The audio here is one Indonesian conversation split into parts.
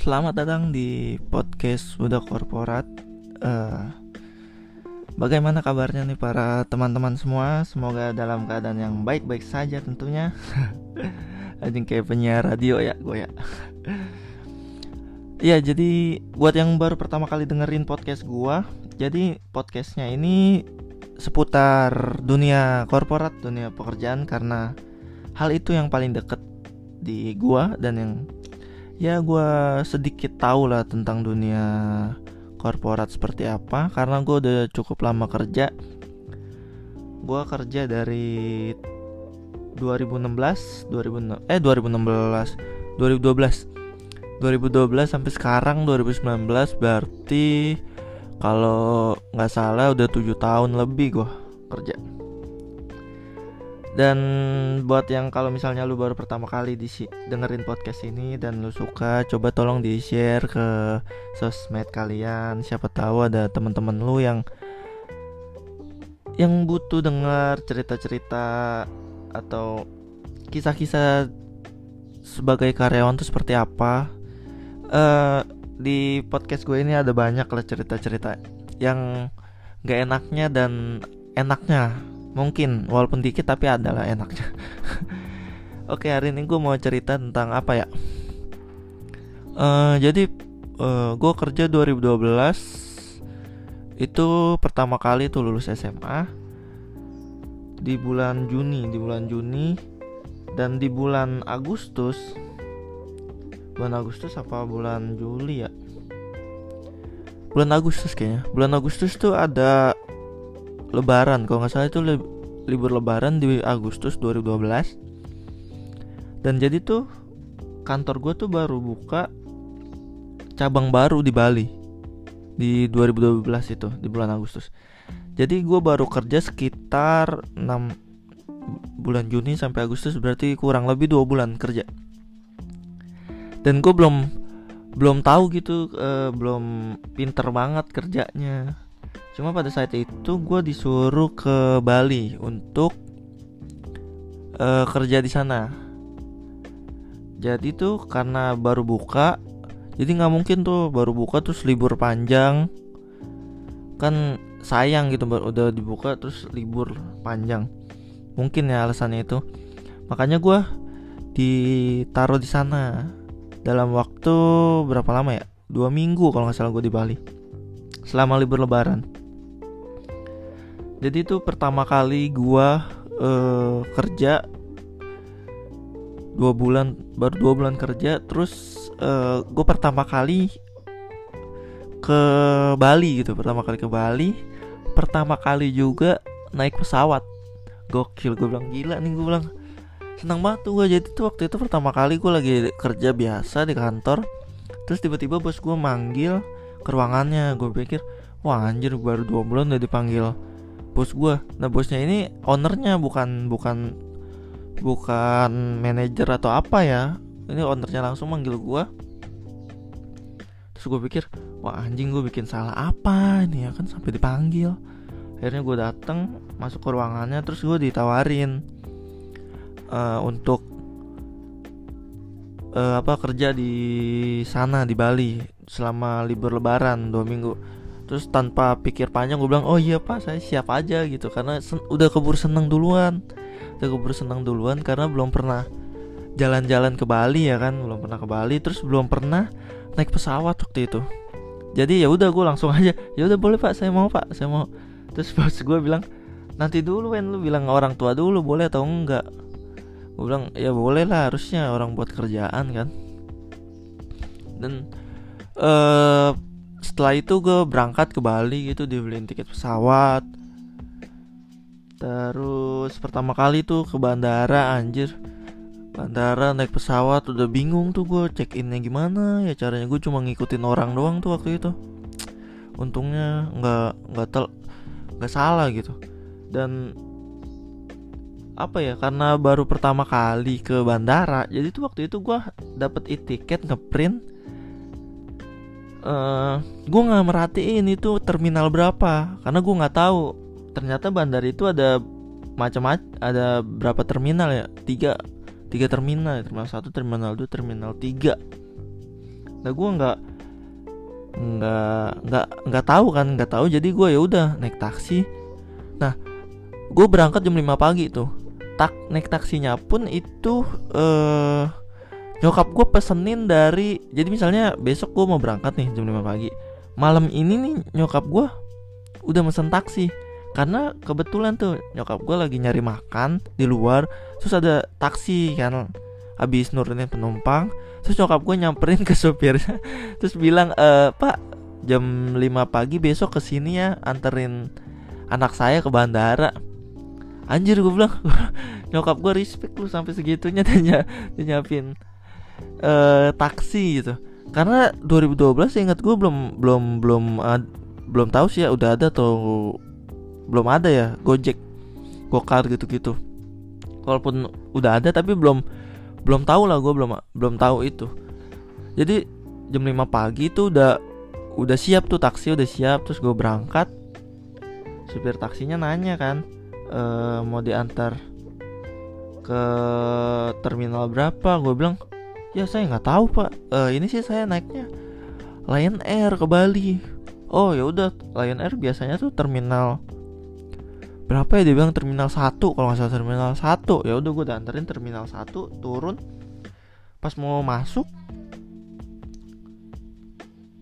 selamat datang di podcast Budak Korporat. Uh, bagaimana kabarnya nih para teman-teman semua? Semoga dalam keadaan yang baik-baik saja tentunya. Anjing kayak penyiar radio ya, gue ya. Iya, jadi buat yang baru pertama kali dengerin podcast gua, jadi podcastnya ini seputar dunia korporat, dunia pekerjaan karena hal itu yang paling deket di gua dan yang ya gue sedikit tahu lah tentang dunia korporat seperti apa karena gue udah cukup lama kerja. Gue kerja dari 2016 2000 eh 2016 2012 2012 sampai sekarang 2019 berarti kalau nggak salah udah tujuh tahun lebih gue kerja dan buat yang kalau misalnya lu baru pertama kali di dengerin podcast ini dan lu suka, coba tolong di share ke sosmed kalian. Siapa tahu ada teman-teman lu yang yang butuh dengar cerita-cerita atau kisah-kisah sebagai karyawan tuh seperti apa. Uh, di podcast gue ini ada banyak lah cerita-cerita yang gak enaknya dan enaknya mungkin walaupun dikit tapi adalah enaknya. Oke hari ini gue mau cerita tentang apa ya? Uh, jadi uh, eh, gue kerja 2012 itu pertama kali tuh lulus SMA di bulan Juni di bulan Juni. Dan di bulan Agustus bulan Agustus apa bulan Juli ya? Bulan Agustus kayaknya. Bulan Agustus tuh ada lebaran kalau nggak salah itu li libur lebaran di Agustus 2012 dan jadi tuh kantor gue tuh baru buka cabang baru di Bali di 2012 itu di bulan Agustus. Jadi gue baru kerja sekitar 6 bulan Juni sampai Agustus berarti kurang lebih dua bulan kerja. Dan gue belum belum tahu gitu uh, belum pinter banget kerjanya Cuma pada saat itu gue disuruh ke Bali untuk uh, kerja di sana. Jadi tuh karena baru buka, jadi nggak mungkin tuh baru buka terus libur panjang. Kan sayang gitu udah dibuka terus libur panjang. Mungkin ya alasannya itu. Makanya gue ditaruh di sana dalam waktu berapa lama ya? Dua minggu kalau nggak salah gue di Bali selama libur lebaran. Jadi itu pertama kali gua uh, kerja dua bulan baru dua bulan kerja terus uh, gue pertama kali ke Bali gitu pertama kali ke Bali. Pertama kali juga naik pesawat. Gokil gue bilang gila nih gue bilang. Senang banget tuh gue jadi tuh waktu itu pertama kali gue lagi kerja biasa di kantor. Terus tiba-tiba bos gue manggil ke ruangannya. Gue pikir wah anjir baru dua bulan udah dipanggil bos gue nah bosnya ini ownernya bukan bukan bukan manajer atau apa ya. Ini ownernya langsung manggil gue terus gue pikir wah anjing gue bikin salah apa ini ya? Kan sampai dipanggil. Akhirnya gue dateng masuk ke ruangannya terus gue ditawarin uh, untuk uh, apa kerja di sana di Bali selama libur lebaran dua minggu. Terus tanpa pikir panjang gue bilang oh iya pak saya siap aja gitu. Karena udah keburu seneng duluan. Udah keburu seneng duluan karena belum pernah jalan-jalan ke Bali ya kan? Belum pernah ke Bali terus belum pernah naik pesawat waktu itu. Jadi ya udah gue langsung aja ya udah boleh pak saya mau pak saya mau. Terus bos gue bilang nanti dulu kan lu bilang orang tua dulu boleh atau enggak? Gue bilang ya boleh lah harusnya orang buat kerjaan kan. Dan uh, setelah itu gue berangkat ke Bali gitu dibeliin tiket pesawat. Terus pertama kali tuh ke bandara anjir. Bandara naik pesawat udah bingung tuh gue check innya gimana. Ya caranya gue cuma ngikutin orang doang tuh waktu itu. Untungnya nggak nggak tel nggak salah gitu. Dan apa ya karena baru pertama kali ke bandara jadi tuh waktu itu gue dapet e-tiket ngeprint uh, eh, gue nggak merhatiin itu terminal berapa karena gue nggak tahu. Ternyata bandar itu ada macam-macam ada berapa terminal ya? Tiga tiga terminal terminal satu terminal dua terminal tiga. Nah gue nggak nggak nggak nggak tahu kan nggak tahu. Jadi gue ya udah naik taksi. Nah gue berangkat jam 5 pagi tuh. Tak naik taksinya pun itu eh nyokap gue pesenin dari jadi misalnya besok gue mau berangkat nih jam 5 pagi. Malam ini nih nyokap gue udah mesen taksi. Karena kebetulan tuh nyokap gue lagi nyari makan di luar terus ada taksi kan habis nurunin penumpang terus nyokap gue nyamperin ke supirnya terus bilang e, pak jam 5 pagi besok ke sini ya anterin anak saya ke bandara. Anjir gue bilang nyokap gue respect lu sampai segitunya dia, nyiapin uh, taksi gitu. Karena 2012 ingat gue belum belum belum uh, belum tahu sih ya udah ada atau belum ada ya Gojek Gokar gitu-gitu. Walaupun udah ada tapi belum belum tahu lah gue belum belum tahu itu. Jadi jam 5 pagi itu udah udah siap tuh taksi udah siap terus gue berangkat. Supir taksinya nanya kan e, mau diantar ke terminal berapa? Gue bilang ya saya nggak tahu pak. Uh, ini sih saya naiknya Lion Air ke Bali. Oh ya udah. Lion Air biasanya tuh terminal berapa ya? Dia bilang terminal 1 kalau nggak salah terminal 1 ya udah gue anterin terminal 1 turun. Pas mau masuk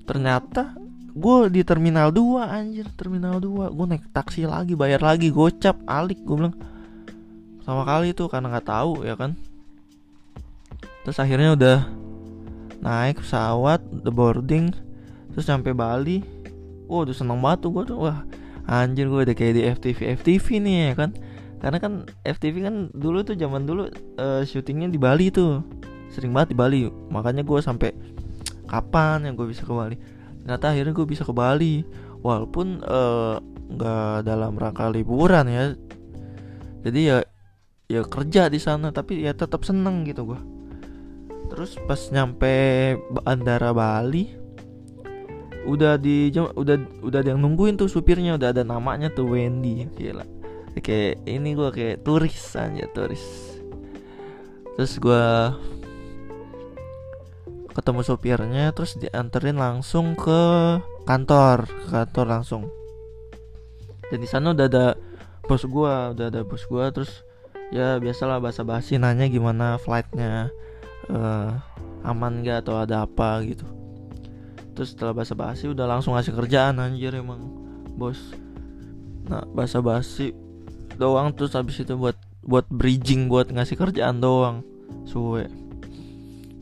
ternyata gue di terminal 2 anjir terminal 2 gue naik taksi lagi bayar lagi gocap alik gue bilang. Sama kali tuh karena nggak tahu ya kan terus akhirnya udah naik pesawat the boarding terus sampai Bali. Wah udah seneng banget tuh gue tuh. Wah anjir gue udah kayak di FTV FTV nih ya kan? Karena kan FTV kan dulu tuh zaman dulu uh, syutingnya di Bali tuh. Sering banget di Bali. Makanya gue sampai kapan yang gue bisa ke Bali? Ternyata akhirnya gue bisa ke Bali. Walaupun eh, nggak uh, dalam rangka liburan ya. Jadi ya ya kerja di sana tapi ya tetap seneng gitu gue terus pas nyampe bandara Bali udah di udah udah ada yang nungguin tuh supirnya udah ada namanya tuh Wendy gila. Kayak ini gue kayak turis aja turis. Terus gue ketemu supirnya terus dianterin langsung ke kantor ke kantor langsung. Dan di sana udah ada bos gue udah ada bos gue terus ya biasalah basa basi nanya gimana flightnya uh, aman gak atau ada apa gitu. Terus setelah basa basi udah langsung ngasih kerjaan anjir emang bos. Nah basa basi doang terus habis itu buat buat bridging buat ngasih kerjaan doang suwe.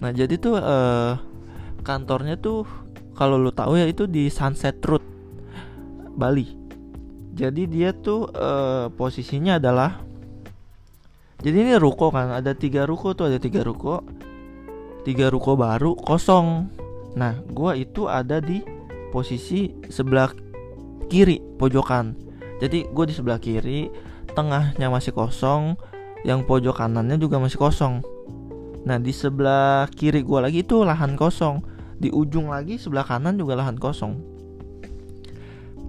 Nah jadi tuh uh, kantornya tuh kalau lu tahu ya itu di Sunset Road Bali. Jadi dia tuh uh, posisinya adalah jadi ini ruko kan ada tiga ruko tuh ada tiga ruko tiga ruko baru kosong. Nah gua itu ada di posisi sebelah kiri pojokan. Jadi gue di sebelah kiri tengahnya masih kosong yang pojok kanannya juga masih kosong. Nah di sebelah kiri gue lagi itu lahan kosong. Di ujung lagi sebelah kanan juga lahan kosong.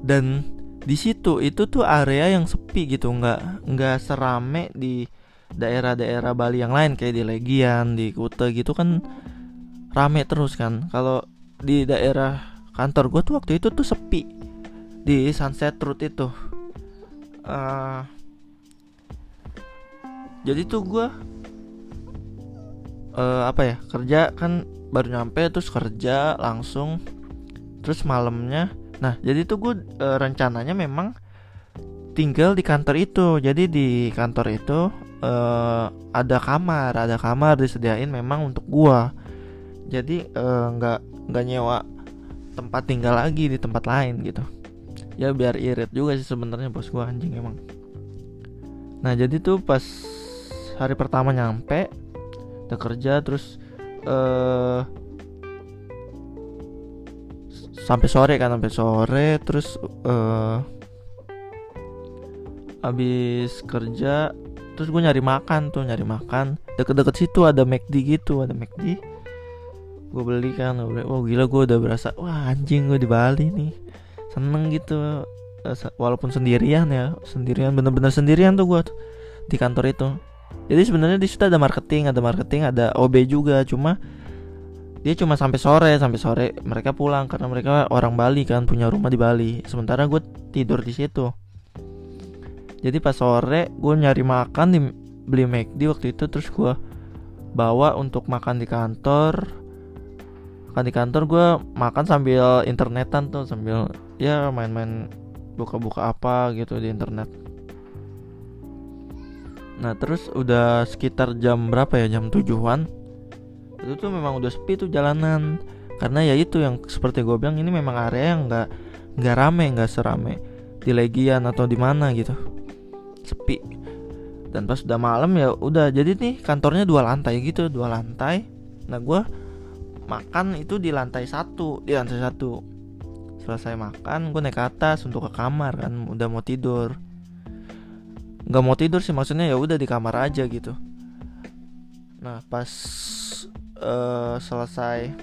Dan di situ itu tuh area yang sepi gitu. Nggak nggak serame di daerah-daerah Bali yang lain kayak di Legian, di Kuta gitu kan rame terus kan. Kalau di daerah kantor gue tuh waktu itu tuh sepi di Sunset Road itu. Uh, jadi tuh gue uh, apa ya kerja kan baru nyampe terus kerja langsung terus malamnya nah jadi tuh gue uh, rencananya memang tinggal di kantor itu jadi di kantor itu uh, ada kamar ada kamar disediain memang untuk gua. Jadi eh, nggak uh, nggak nyewa tempat tinggal lagi di tempat lain gitu. Ya biar irit juga sih sebenarnya bos gua anjing emang. Nah jadi tuh pas hari pertama nyampe udah kerja terus uh, sampai sore kan sampai sore terus uh, habis kerja terus gue nyari makan tuh nyari makan. Deket-deket situ ada McD gitu ada McD. Gue beli kan gue beli. Oh gila gue udah berasa wah anjing gue di Bali nih. Seneng gitu eh, walaupun sendirian ya sendirian bener-bener sendirian tuh gue di kantor itu. Jadi sebenarnya di situ ada marketing ada marketing ada OB juga. Cuma dia cuma sampai sore sampai sore mereka pulang. Karena mereka orang Bali kan punya rumah di Bali. Sementara gue tidur di situ jadi pas sore gue nyari makan di beli McD waktu itu terus gue bawa untuk makan di kantor. Makan di kantor gue makan sambil internetan tuh sambil ya main-main buka-buka apa gitu di internet. Nah terus udah sekitar jam berapa ya? Jam tujuan itu tuh memang udah sepi tuh jalanan. Karena ya itu yang seperti gue bilang ini memang area yang nggak nggak rame nggak serame di Legian atau di mana gitu dan pas udah malam ya udah jadi nih kantornya dua lantai gitu dua lantai. Nah gue makan itu di lantai satu di lantai satu. Selesai makan gue naik ke atas untuk ke kamar kan udah mau tidur. Nggak mau tidur sih maksudnya ya udah di kamar aja gitu. Nah pas uh, selesai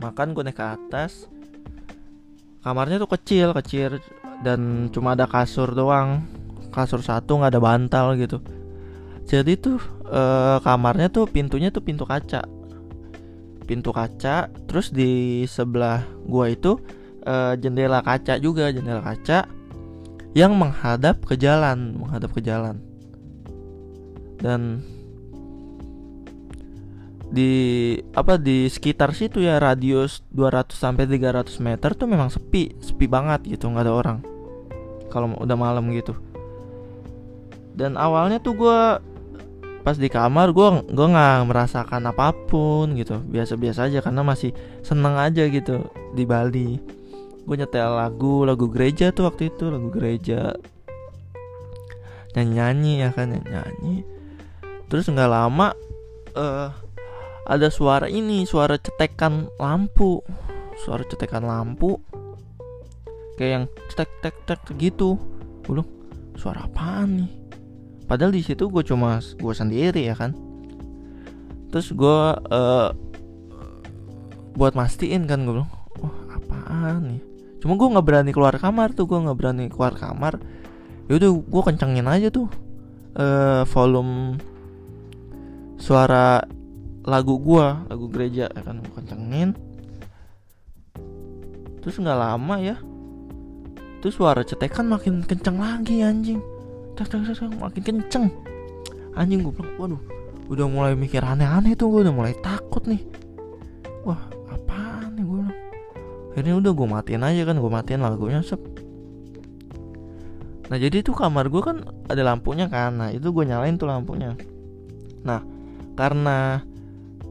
makan gue naik ke atas. Kamarnya tuh kecil kecil dan cuma ada kasur doang kasur satu nggak ada bantal gitu. Jadi tuh uh, kamarnya tuh pintunya tuh pintu kaca. Pintu kaca terus di sebelah gua itu uh, jendela kaca juga jendela kaca yang menghadap ke jalan menghadap ke jalan. Dan di apa di sekitar situ ya radius 200 sampai 300 meter tuh memang sepi sepi banget gitu nggak ada orang. Kalau udah malam gitu dan awalnya tuh gue pas di kamar gue gue nggak merasakan apa pun gitu. Biasa-biasa aja karena masih seneng aja gitu di Bali. Gue nyetel lagu lagu gereja tuh waktu itu lagu gereja. Nyanyi nyanyi ya kan nyanyi, -nyanyi. terus nggak lama uh, ada suara ini suara cetekan lampu. Suara cetekan lampu. Kayak yang cetek tek tek gitu. Belum suara apa nih padahal di situ gue cuma gue sendiri ya kan? Terus gue uh, buat mastiin kan gue oh apaan nih? Cuma gue nggak berani keluar kamar tuh gue nggak berani keluar kamar. Yaudah gue kencengin aja tuh uh, volume suara lagu gua lagu gereja ya kan? Gua kencengin. Terus nggak lama ya terus suara cetekan makin kenceng lagi anjing makin kenceng. Anjing gue bilang waduh. Udah mulai mikir aneh-aneh tuh gue udah mulai takut nih. Wah apaan nih gue bilang? Akhirnya udah gue matiin aja kan gue matiin lagunya sep. Nah jadi tuh kamar gue kan ada lampunya kan. Nah itu gue nyalain tuh lampunya. Nah karena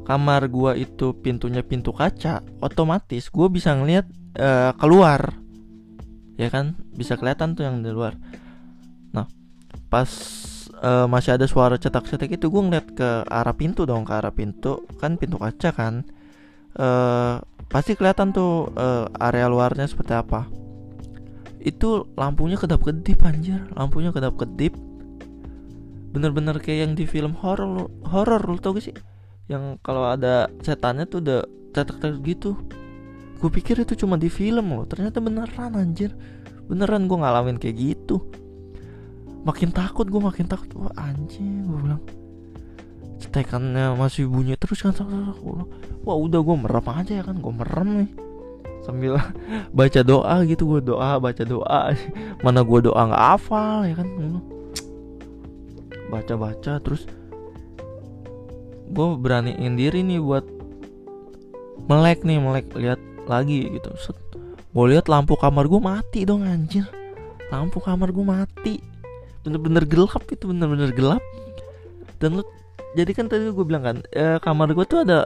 kamar gua itu pintunya pintu kaca, otomatis gua bisa ngelihat uh, keluar. Ya kan? Bisa kelihatan tuh yang di luar. Pas uh, masih ada suara cetak-cetak itu gua ngeliat ke arah pintu dong, ke arah pintu. Kan pintu kaca kan. Uh, pasti kelihatan tuh uh, area luarnya seperti apa. Itu lampunya kedap-kedip anjir, lampunya kedap-kedip. Bener-bener kayak yang di film horror horror lu tau gak sih? yang kalau ada setannya tuh udah cetek-cetek gitu gue pikir itu cuma di film loh ternyata beneran anjir beneran gue ngalamin kayak gitu makin takut gue makin takut. Wah anjing gue bilang. Cetekannya masih bunyi terus kan wah udah gue merem aja ya kan gue merem nih. Sambil baca doa gitu gue doa baca doa. Mana gue doa nggak hafal ya kan baca baca terus gue beraniin diri nih buat melek nih melek lihat lagi gitu. Gue lihat lampu kamar gue mati dong anjir. Lampu kamar gue mati bener-bener gelap itu bener-bener gelap. Dan lu jadi kan tadi gue bilang kan eh, kamar gue tuh ada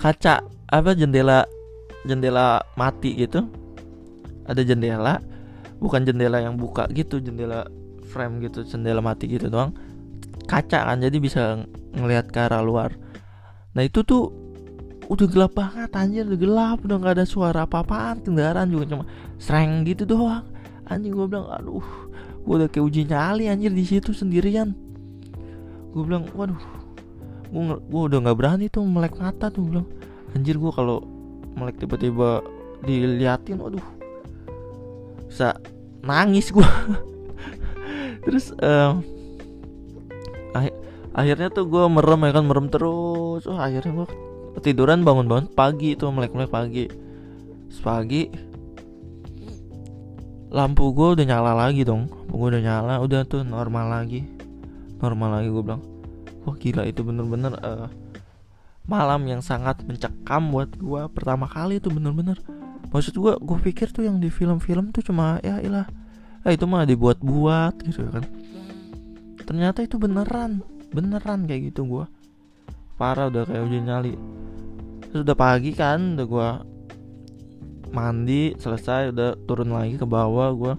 kaca apa jendela jendela mati gitu. Ada jendela bukan jendela yang buka gitu jendela frame gitu jendela mati gitu doang. Kaca kan jadi bisa ngelihat ke arah luar. Nah itu tuh udah gelap banget anjir udah gelap udah nggak ada suara apa-apaan kendaraan juga cuma sereng gitu doang. Anjing gue bilang aduh gue udah kayak uji nyali anjir di situ sendirian. Gue bilang waduh gue gue udah nggak berani tuh melek mata tuh bilang. Anjir gue kalau melek tiba-tiba diliatin waduh bisa nangis gue terus uh, akhirnya tuh gue merem ya kan merem terus. Wah akhirnya gue tiduran bangun-bangun pagi itu melek-melek pagi. Pagi lampu gue udah nyala lagi dong. Gue udah nyala udah tuh normal lagi. Normal lagi gue bilang. Wah gila itu bener-bener uh, malam yang sangat mencekam buat gue pertama kali itu bener-bener. Maksud gue gue pikir tuh yang di film-film tuh cuma ya ilah eh, itu mah dibuat-buat gitu kan. Ternyata itu beneran beneran kayak gitu gue parah udah kayak udah nyali. Terus udah pagi kan udah gue mandi selesai udah turun lagi ke bawah gue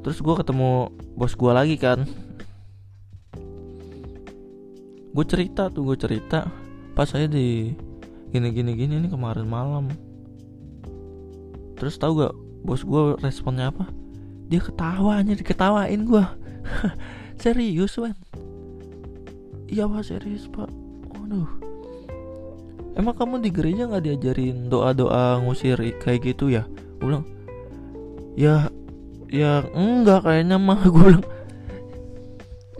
terus gue ketemu bos gue lagi kan. Gue cerita tuh gue cerita pas saya di gini gini gini ini kemarin malam. Terus tahu gak bos gue responnya apa? Dia ketawa aja diketawain gue serius man iya pak serius pak. Waduh emang kamu di gereja nggak diajarin doa doa ngusir kayak gitu ya? Gue bilang ya ya enggak kayaknya mah. Gue bilang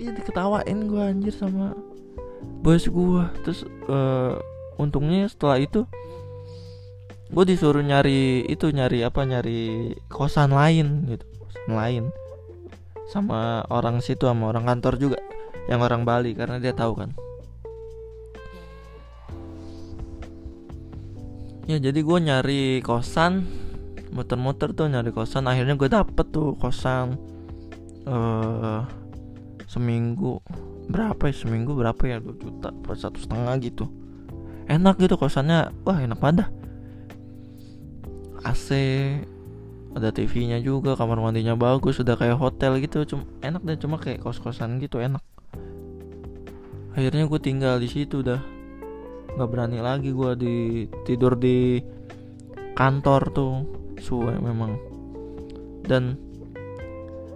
iya diketawain gue anjir sama bos gue terus uh, untungnya setelah itu gue disuruh nyari itu nyari apa nyari kosan lain gitu kosan lain sama orang situ sama orang kantor juga yang orang Bali karena dia tahu kan ya jadi gue nyari kosan muter-muter tuh nyari kosan. Akhirnya gue dapet tuh kosan uh, seminggu berapa ya? Seminggu berapa ya? 2 juta per satu setengah gitu. Enak gitu kosannya. Wah enak pada AC ada TV-nya juga kamar mandinya bagus udah kayak hotel gitu. Cuma enak deh cuma kayak kos-kosan gitu enak. Akhirnya gue tinggal di situ dah nggak berani lagi gue di tidur di kantor tuh suwe memang. Dan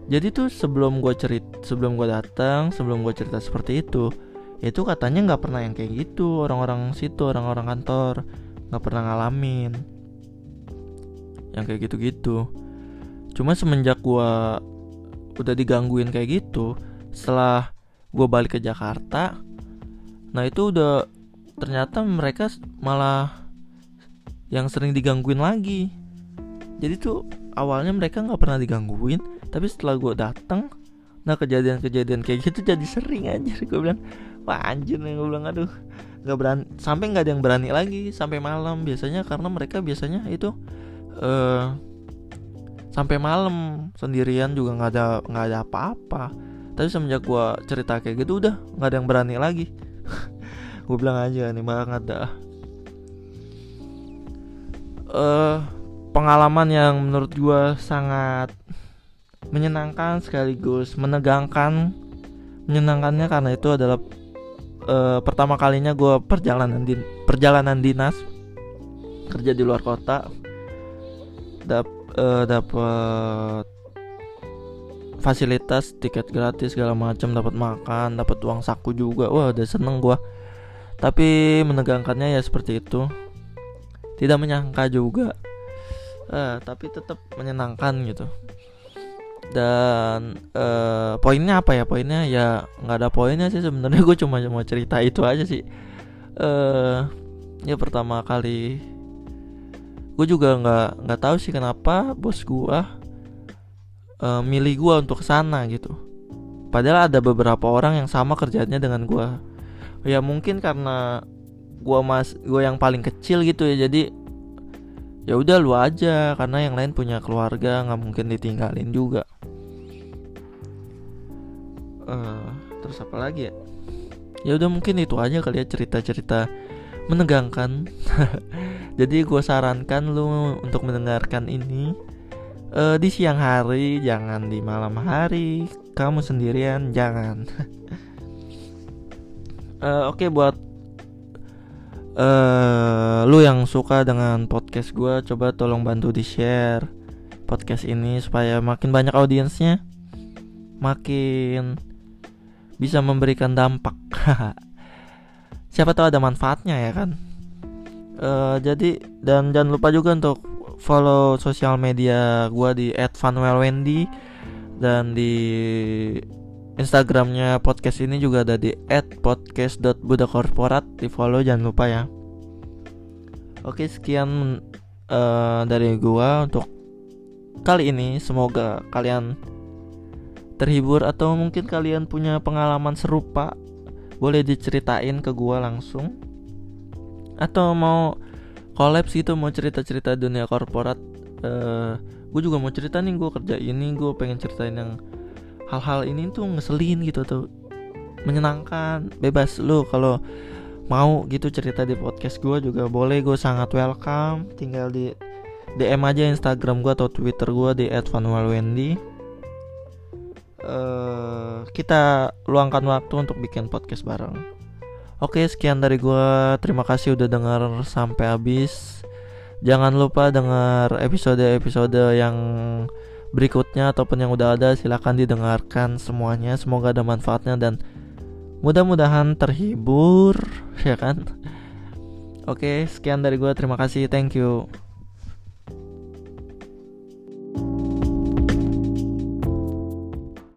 jadi tuh sebelum gue cerit sebelum gue datang sebelum gue cerita seperti itu itu katanya nggak pernah yang kayak gitu orang-orang situ orang-orang kantor nggak pernah ngalamin yang kayak gitu-gitu. Cuma semenjak gue udah digangguin kayak gitu setelah gue balik ke Jakarta nah itu udah ternyata mereka malah yang sering digangguin lagi. Jadi tuh awalnya mereka nggak pernah digangguin tapi setelah gue datang nah kejadian-kejadian kayak gitu jadi sering aja gue bilang wah anjir nih gue bilang aduh nggak berani sampai nggak ada yang berani lagi sampai malam. Biasanya karena mereka biasanya itu uh, sampai malam sendirian juga nggak ada nggak ada apa-apa. Tapi semenjak gue cerita kayak gitu udah nggak ada yang berani lagi gue bilang aja nih banget dah. Uh, pengalaman yang menurut gue sangat menyenangkan sekaligus menegangkan. Menyenangkannya karena itu adalah uh, pertama kalinya gue perjalanan di perjalanan dinas kerja di luar kota. Dap uh, dapat fasilitas tiket gratis segala macam dapat makan dapat uang saku juga. Wah udah seneng gue tapi menegangkannya ya seperti itu. Tidak menyangka juga. Uh, tapi tetap menyenangkan gitu. Dan uh, poinnya apa ya? Poinnya ya nggak ada poinnya sih sebenarnya. Gue cuma mau cerita itu aja sih. Uh, ya pertama kali gue juga nggak nggak tahu sih kenapa bos gue uh, milih gue untuk ke sana gitu. Padahal ada beberapa orang yang sama kerjanya dengan gue ya mungkin karena gue mas gue yang paling kecil gitu ya jadi ya udah lu aja karena yang lain punya keluarga nggak mungkin ditinggalin juga. Uh, terus apa lagi ya? Ya udah mungkin itu aja kali ya cerita-cerita menegangkan. Jadi gue sarankan lu untuk mendengarkan ini uh, di siang hari jangan di malam hari. Kamu sendirian jangan uh, oke okay, buat uh, lu yang suka dengan podcast gue coba tolong bantu di share podcast ini supaya makin banyak audiensnya makin bisa memberikan dampak. Siapa tahu ada manfaatnya ya kan? Uh, jadi dan jangan lupa juga untuk follow sosial media gue di @vanwellwendy dan di Instagramnya podcast ini juga ada di @podcast.budakorporat di follow jangan lupa ya Oke, sekian uh, dari gua untuk kali ini. Semoga kalian terhibur atau mungkin kalian punya pengalaman serupa. Boleh diceritain ke gua langsung. Atau mau kolaps gitu mau cerita-cerita dunia korporat uh, gue juga mau cerita nih gue kerja ini gue pengen ceritain yang hal-hal ini tuh ngeselin gitu tuh. Menyenangkan bebas. Lu kalau mau gitu cerita di podcast gue juga boleh. Gue sangat welcome. Tinggal di DM aja Instagram gue atau Twitter gue di @vanualwendy. Uh, kita luangkan waktu untuk bikin podcast bareng. Oke sekian dari gue Terima kasih udah denger sampai habis. Jangan lupa dengar episode-episode yang berikutnya ataupun yang udah ada silahkan didengarkan semuanya. Semoga ada manfaatnya dan mudah-mudahan terhibur ya kan? Oke sekian dari gue terima kasih. Thank you